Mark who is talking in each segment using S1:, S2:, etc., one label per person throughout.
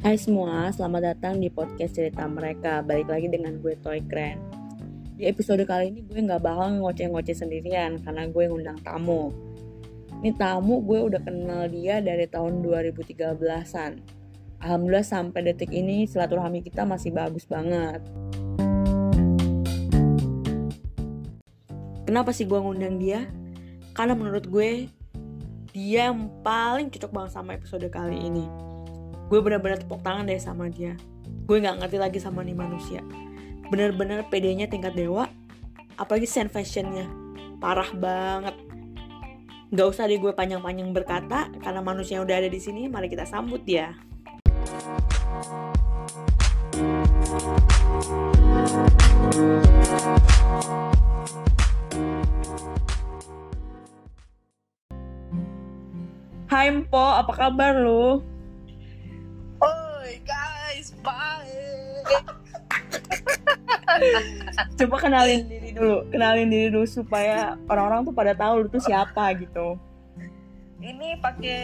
S1: Hai semua, selamat datang di podcast cerita mereka. Balik lagi dengan gue Toy Kren. Di episode kali ini gue nggak bakal ngoceh-ngoceh sendirian karena gue ngundang tamu. Ini tamu gue udah kenal dia dari tahun 2013-an. Alhamdulillah sampai detik ini silaturahmi kita masih bagus banget. Kenapa sih gue ngundang dia? Karena menurut gue dia yang paling cocok banget sama episode kali ini. Gue bener-bener tepuk tangan deh sama dia. Gue nggak ngerti lagi sama nih manusia. Bener-bener pedenya tingkat dewa. Apalagi scent fashionnya. Parah banget. Gak usah deh gue panjang-panjang berkata, karena manusia udah ada di sini, mari kita sambut dia. Hai Mpo, apa kabar lu? Coba kenalin diri dulu, kenalin diri dulu supaya orang-orang tuh pada tahu lu tuh siapa gitu.
S2: Ini pakai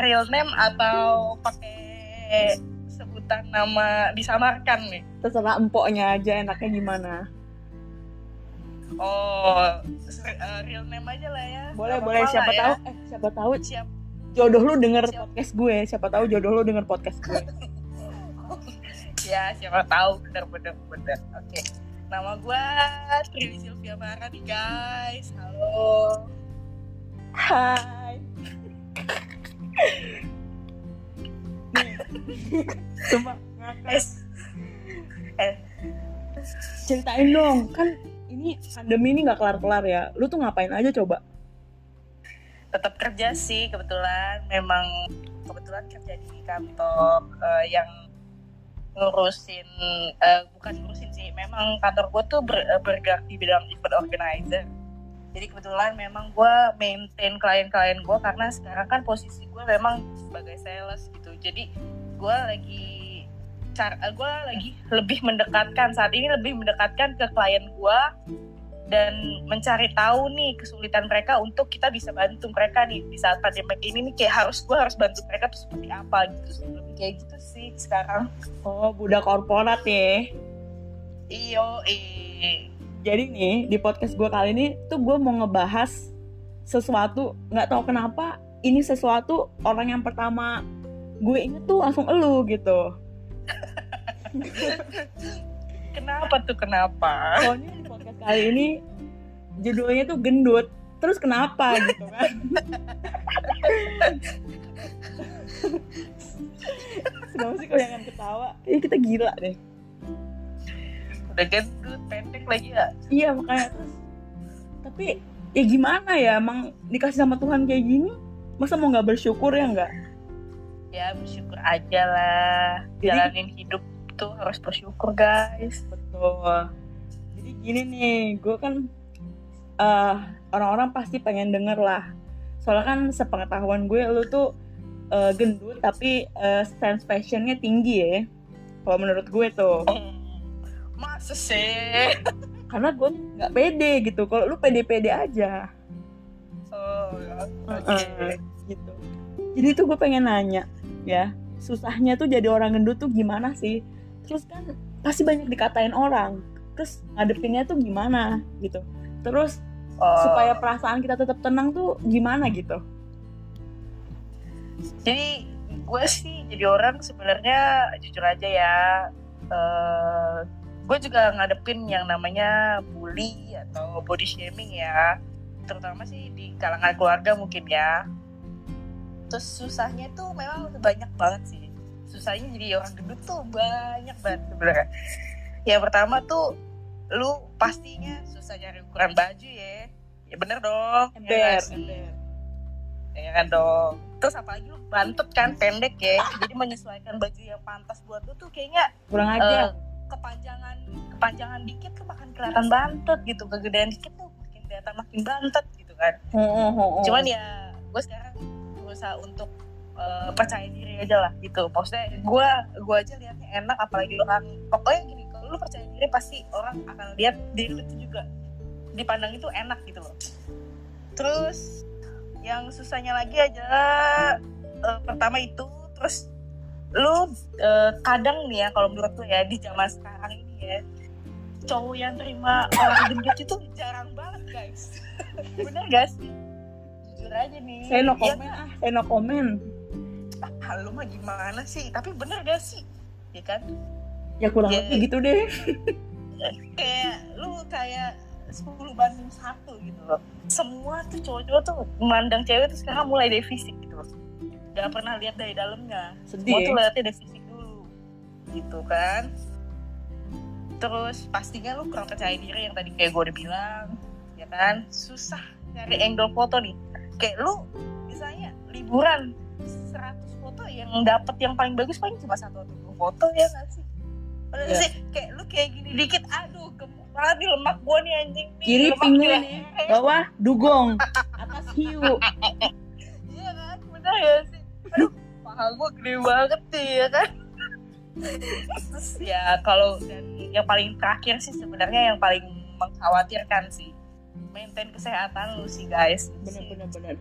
S2: real name atau pakai sebutan nama disamarkan nih?
S1: Terserah empoknya aja enaknya gimana.
S2: Oh, eh, real name aja lah ya.
S1: Boleh, boleh siapa tahu
S2: ya.
S1: eh siapa tahu
S2: Siap.
S1: jodoh lu denger
S2: Siap.
S1: podcast gue, siapa tahu jodoh lu denger podcast gue.
S2: Ya, siapa tahu bener-bener bener. Oke. Nama gue Tri Sylvia Mara nih guys. Halo.
S1: Hai. Coba ngakak.
S2: Eh,
S1: ceritain dong kan ini pandemi ini nggak kelar-kelar ya lu tuh ngapain aja coba
S2: tetap kerja sih kebetulan memang kebetulan kerja di kantor eh, yang ngurusin eh, bukan ngurusin sih memang kantor gue tuh ber- eh, bergerak di bidang event organizer. Jadi kebetulan memang gue maintain klien-klien gue karena sekarang kan posisi gue memang sebagai sales gitu. Jadi gue lagi cara gue lagi lebih mendekatkan saat ini lebih mendekatkan ke klien gue dan mencari tahu nih kesulitan mereka untuk kita bisa bantu mereka nih di saat pandemi ini nih kayak harus gue harus bantu mereka tuh seperti apa gitu lebih kayak gitu sih sekarang.
S1: Oh budak korporat ya.
S2: Iyo eh
S1: jadi nih di podcast gue kali ini tuh gue mau ngebahas sesuatu nggak tahu kenapa ini sesuatu orang yang pertama gue inget tuh langsung elu gitu.
S2: Kenapa tuh kenapa?
S1: Soalnya kali ini judulnya tuh gendut. Terus kenapa gitu kan? Kenapa sih kalau jangan ketawa? Ini kita gila deh.
S2: Udah gendut pendek lagi ya?
S1: Iya makanya. Terus tapi ya gimana ya? Emang dikasih sama Tuhan kayak gini masa mau nggak bersyukur ya nggak?
S2: Ya bersyukur aja lah.
S1: Jadi-
S2: jalanin hidup tuh harus bersyukur guys.
S1: Betul jadi gini nih gue kan eh, orang-orang pasti pengen denger lah. Soalnya kan sepengetahuan gue lu tuh eh, gendut tapi eh, sense fashionnya tinggi ya kalau menurut gue tuh.
S2: Masa sih?
S1: Karena gue nggak pede gitu kalau lu pede-pede aja.
S2: Oh oke
S1: Heeh, gitu. Jadi tuh gue pengen nanya ya susahnya tuh jadi orang gendut tuh gimana sih? Terus kan pasti banyak dikatain orang terus ngadepinnya tuh gimana gitu. Terus
S2: Oh.
S1: supaya perasaan kita tetap tenang tuh gimana gitu.
S2: Jadi gue sih jadi orang sebenarnya jujur aja ya eh gue juga ngadepin yang namanya bully atau body shaming ya terutama sih di kalangan keluarga mungkin ya. Terus susahnya tuh memang banyak banget sih. Susahnya jadi orang gendut tuh banyak banget sebenarnya. Ya pertama tuh lu pastinya susah nyari ukuran baju ya. Ya bener dong. Ya
S1: ember ember.
S2: Ya kan dong. Terus apalagi lu bantut kan pendek ya. Jadi menyesuaikan baju yang pantas buat lu tuh kayaknya
S1: kurang
S2: eh,
S1: aja
S2: kepanjangan kepanjangan dikit tuh makin kelihatan bantut gitu. Kegedean dikit tuh makin kelihatan makin bantut gitu kan. Cuman ya gue sekarang berusaha untuk eh, percaya diri aja lah gitu. Maksudnya gue gue aja liatnya enak apalagi orang pokoknya lu percaya diri pasti orang akan lihat diri lu tuh juga dipandang itu enak gitu loh. Terus yang susahnya lagi adalah eh, pertama itu terus lu uh, kadang nih ya kalau menurut lu ya di zaman sekarang ini ya cowok yang terima orang gendut itu jarang banget guys. Bener gak sih? Jujur aja nih.
S1: Saya no
S2: Ya,
S1: komen ah saya no komen
S2: ah, lu mah gimana sih? Tapi bener gak sih? Ya kan
S1: ya kurang
S2: Ya.
S1: lebih gitu deh.
S2: Kayak lu kayak 10 banding satu gitu loh. Semua tuh cowok-cowok tuh memandang cewek tuh sekarang mulai dari fisik gitu loh. Gak pernah lihat dari dalamnya.
S1: Sedih
S2: semua tuh
S1: ya.
S2: lihatnya dari fisik dulu gitu kan. Terus pastinya lu kurang percaya diri yang tadi kayak gue udah bilang ya kan. Susah nyari angle foto nih. Kayak lu misalnya liburan 100 foto yang dapet yang paling bagus paling cuma satu atau dua foto ya nggak sih Padahal
S1: Iya.
S2: sih kayak lu kayak gini dikit aduh gemuk banget nih lemak gua nih anjing nih
S1: kiri pinggul nih bawah dugong atas hiu
S2: Iya kan, bener ya sih? Aduh, paha gue gede banget sih ya kan? Terus ya kalau dan yang paling terakhir sih sebenarnya yang paling mengkhawatirkan sih maintain kesehatan lu sih guys
S1: bener bener bener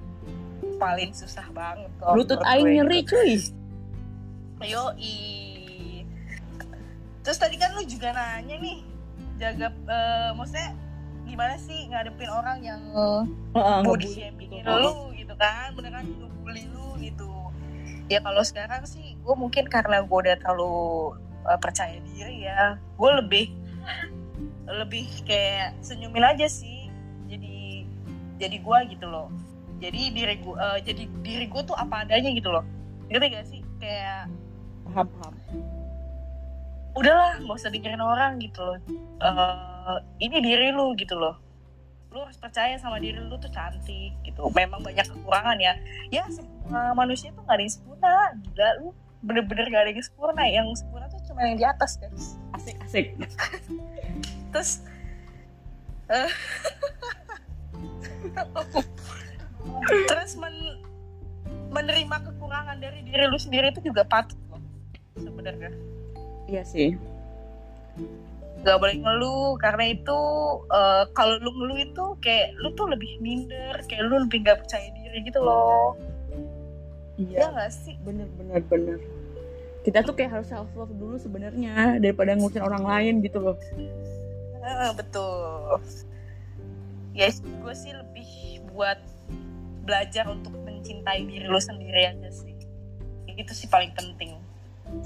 S2: paling susah banget kalau
S1: lutut aing
S2: gue.
S1: nyeri cuy
S2: Yo Terus tadi kan lu juga nanya nih jaga eh, maksudnya gimana sih ngadepin orang yang
S1: Heeh,
S2: body
S1: ngebully.
S2: shamingin
S1: gitu.
S2: lu gitu kan beneran ngebully lu gitu. Ya kalau sekarang sih gue mungkin karena gue udah terlalu uh, percaya diri ya gue lebih lebih kayak senyumin aja sih. Jadi jadi gue gitu loh. Jadi diri gue jadi diri gue tuh apa adanya gitu loh. Ngerti gak sih? Kayak
S1: paham paham
S2: udahlah nggak usah dengerin orang gitu loh. Eh, ini diri lu gitu loh. Lu harus percaya sama diri lu tuh cantik gitu. Memang banyak kekurangan ya. Ya semua manusia tuh gak ada yang sempurna. Gila lu bener-bener gak ada yang sempurna. Yang sempurna tuh cuma yang di atas guys.
S1: Asik asik.
S2: Terus eh, terus men- menerima kekurangan dari diri lu sendiri itu juga patut loh sebenarnya
S1: iya sih.
S2: Gak boleh ngeluh karena itu eh, kalau lu ngeluh itu kayak lu tuh lebih minder kayak lu lebih gak percaya diri gitu loh. Ya
S1: iya
S2: gak sih?
S1: Bener bener bener. Kita tuh kayak harus self love dulu sebenarnya daripada ngurusin orang lain gitu loh.
S2: Eh, betul. Ya gue sih lebih buat belajar untuk mencintai diri lu sendiri aja sih. Itu sih paling penting.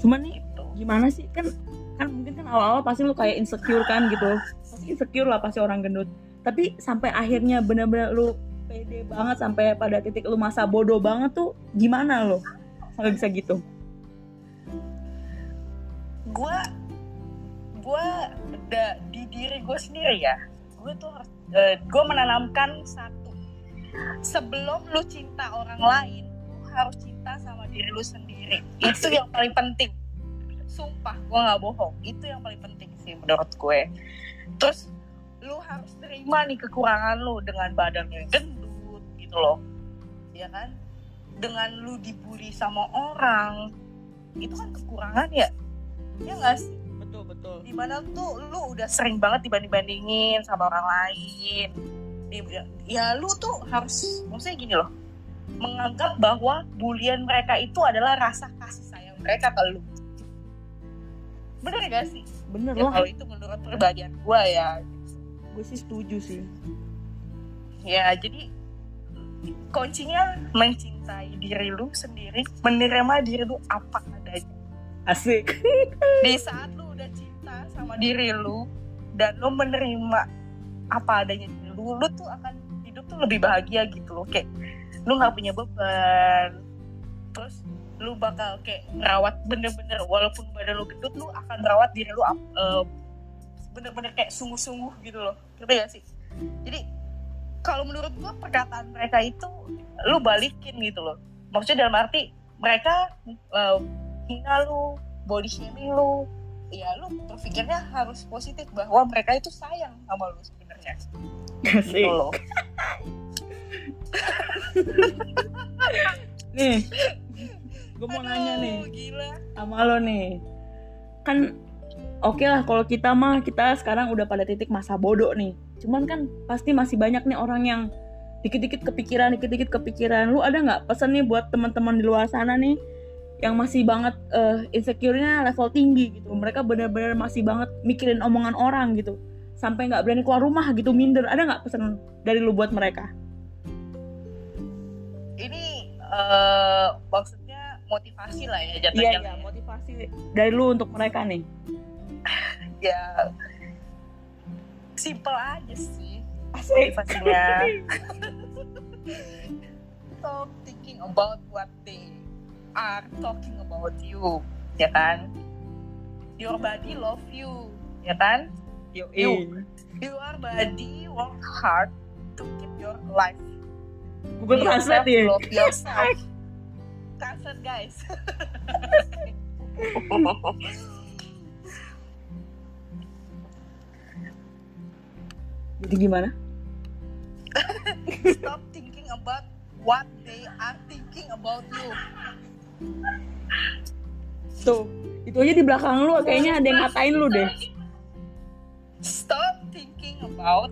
S1: Cuman nih
S2: gitu
S1: gimana sih? Kan kan mungkin kan awal-awal pasti lu kayak insecure kan gitu. Pasti insecure lah pasti orang gendut. Tapi sampai akhirnya bener-bener lu pede banget sampai pada titik lu masa bodoh banget tuh gimana lo? Sampai bisa gitu.
S2: Gue gue di diri gue sendiri ya gue tuh harus gue menanamkan satu. Sebelum lu cinta orang lain lu harus cinta sama diri lu sendiri. Itu yang paling penting sumpah gue nggak bohong. Itu yang paling penting sih menurut gue. Terus lu harus terima nih kekurangan lu dengan badan yang gendut gitu loh. Ya kan? Dengan lu dibully sama orang itu kan kekurangan ya? Ya nggak sih?
S1: Betul betul.
S2: Di mana tuh lu udah sering banget dibanding bandingin sama orang lain. Ya lu tuh harus maksudnya gini loh. Menganggap bahwa bulian mereka itu adalah rasa kasih sayang mereka ke lu bener gak sih?
S1: Bener
S2: ya
S1: lah.
S2: kalau itu menurut pribadian gua ya.
S1: Gue sih setuju sih.
S2: Ya jadi kuncinya mencintai diri lu sendiri menerima diri lu apa adanya.
S1: Asik.
S2: Di saat lu udah cinta sama diri lu dan lu menerima apa adanya diri lu lu tuh akan hidup tuh lebih bahagia gitu loh. Kayak lu nggak punya beban. Terus lu bakal kayak merawat bener-bener walaupun badan lu gendut lu akan merawat diri lu eh, bener-bener kayak sungguh-sungguh gitu loh. Ngerti gak sih? Jadi kalau menurut gua perkataan mereka itu lu balikin gitu loh. Maksudnya dalam arti mereka eh, hina lu body shaming lu ya lu berpikirnya harus positif bahwa mereka itu sayang sama lu sebenarnya. Gitu loh.
S1: Nih gue mau
S2: Aduh,
S1: nanya nih
S2: gila.
S1: sama lo nih. Kan oke lah kalau kita mah kita sekarang udah pada titik masa bodoh nih. Cuman kan pasti masih banyak nih orang yang dikit-dikit kepikiran dikit-dikit kepikiran. Lu ada nggak pesan nih buat teman-teman di luar sana nih yang masih banget uh, insecure-nya level tinggi gitu? Mereka benar-benar masih banget mikirin omongan orang gitu. Sampai nggak berani keluar rumah gitu minder. Ada nggak pesan dari lu buat mereka?
S2: Ini uh, maksudnya motivasi lah ya jatuhnya
S1: iya iya motivasi dari lu untuk mereka nih.
S2: Ya simple aja sih motivasinya. Stop thinking about what they are talking about you ya kan? Your body love you ya kan?
S1: You
S2: you, your body work hard to keep your life.
S1: Google Translate ya.
S2: love yourself translate guys.
S1: Jadi gimana?
S2: Stop thinking about what they are thinking about you.
S1: Tuh itu aja di belakang lu. Kayaknya ada yang ngatain lu deh.
S2: Stop thinking about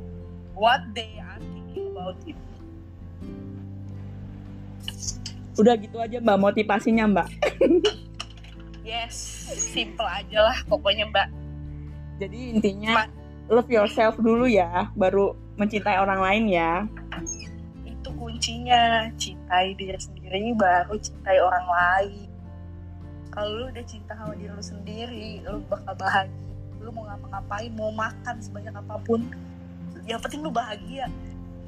S2: what they are thinking about you
S1: udah gitu aja mbak motivasinya mbak.
S2: Yes simple aja lah pokoknya mbak.
S1: Jadi intinya love yourself dulu ya baru mencintai orang lain ya.
S2: Itu kuncinya cintai diri sendiri baru cintai orang lain. Kalau lu udah cinta sama diri lu sendiri lu bakal bahagia. Lu mau ngapa-ngapain mau makan sebanyak apa pun yang penting lu bahagia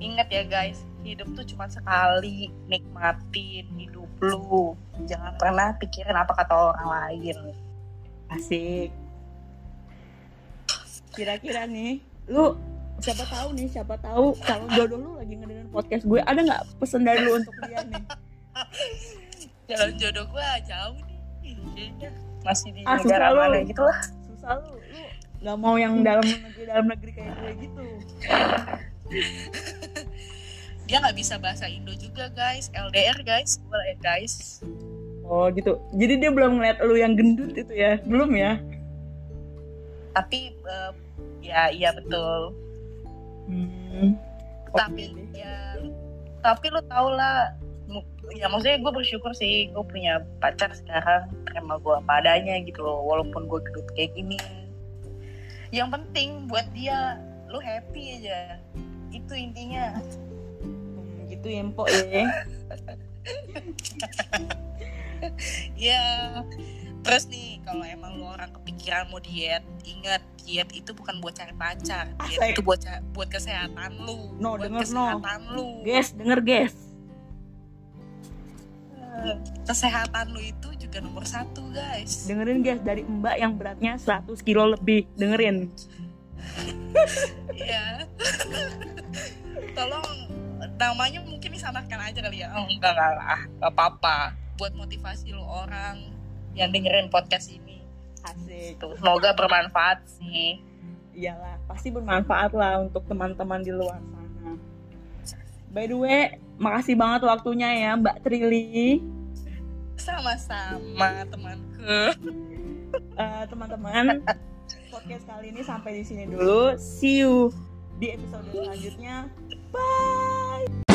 S2: ingat ya guys hidup tuh cuma sekali nikmatin hidup lu. Jangan pernah pikirin apa kata orang lain.
S1: Asik. Kira-kira nih lu siapa tahu nih siapa tahu kalau jodoh lu lagi ngedengerin podcast gue ada nggak pesan dari lu untuk dia nih?
S2: Jalan jodoh gue jauh nih. Masih di
S1: Ah,
S2: negara
S1: susah lu.
S2: mana gitu lah.
S1: Susah lu. Lu nggak mau yang dalam negeri dalam negeri kayak gue gitu
S2: dia nggak bisa bahasa Indo juga guys. LDR guys. Boleh guys.
S1: Oh gitu. Jadi dia belum ngeliat lu yang gendut itu ya? Belum ya?
S2: Tapi eh, ya iya betul.
S1: Hmm. Oke
S2: tapi
S1: deh.
S2: ya tapi lu tau lah. Ya maksudnya gue bersyukur sih. Gue punya pacar sekarang. Terima gue apa adanya gitu loh. Walaupun gue gendut kayak gini. Yang penting buat dia lu happy aja. Itu intinya
S1: gitu ya empok ya.
S2: Ya terus nih kalau emang lu orang kepikiran mau diet ingat diet itu bukan buat cari pacar. Diet
S1: Asik.
S2: itu buat buat kesehatan lu.
S1: No,
S2: buat
S1: denger, no.
S2: kesehatan lu.
S1: Guys denger guys.
S2: Eh, kesehatan lu itu juga nomor satu guys.
S1: Dengerin guys dari mbak yang beratnya 100 kilo lebih. Dengerin.
S2: Iya. Tolong namanya mungkin disamarkan aja kali ya. Oh, enggak enggak lah, enggak apa-apa. Buat motivasi lu orang yang dengerin podcast ini.
S1: asik
S2: Tuh, semoga bermanfaat sih.
S1: iyalah pasti bermanfaat lah untuk teman-teman di luar sana by the way makasih banget waktunya ya mbak Trili
S2: Sama-sama temanku.
S1: Eh, teman-teman podcast kali ini sampai di sini dulu see you di episode selanjutnya bye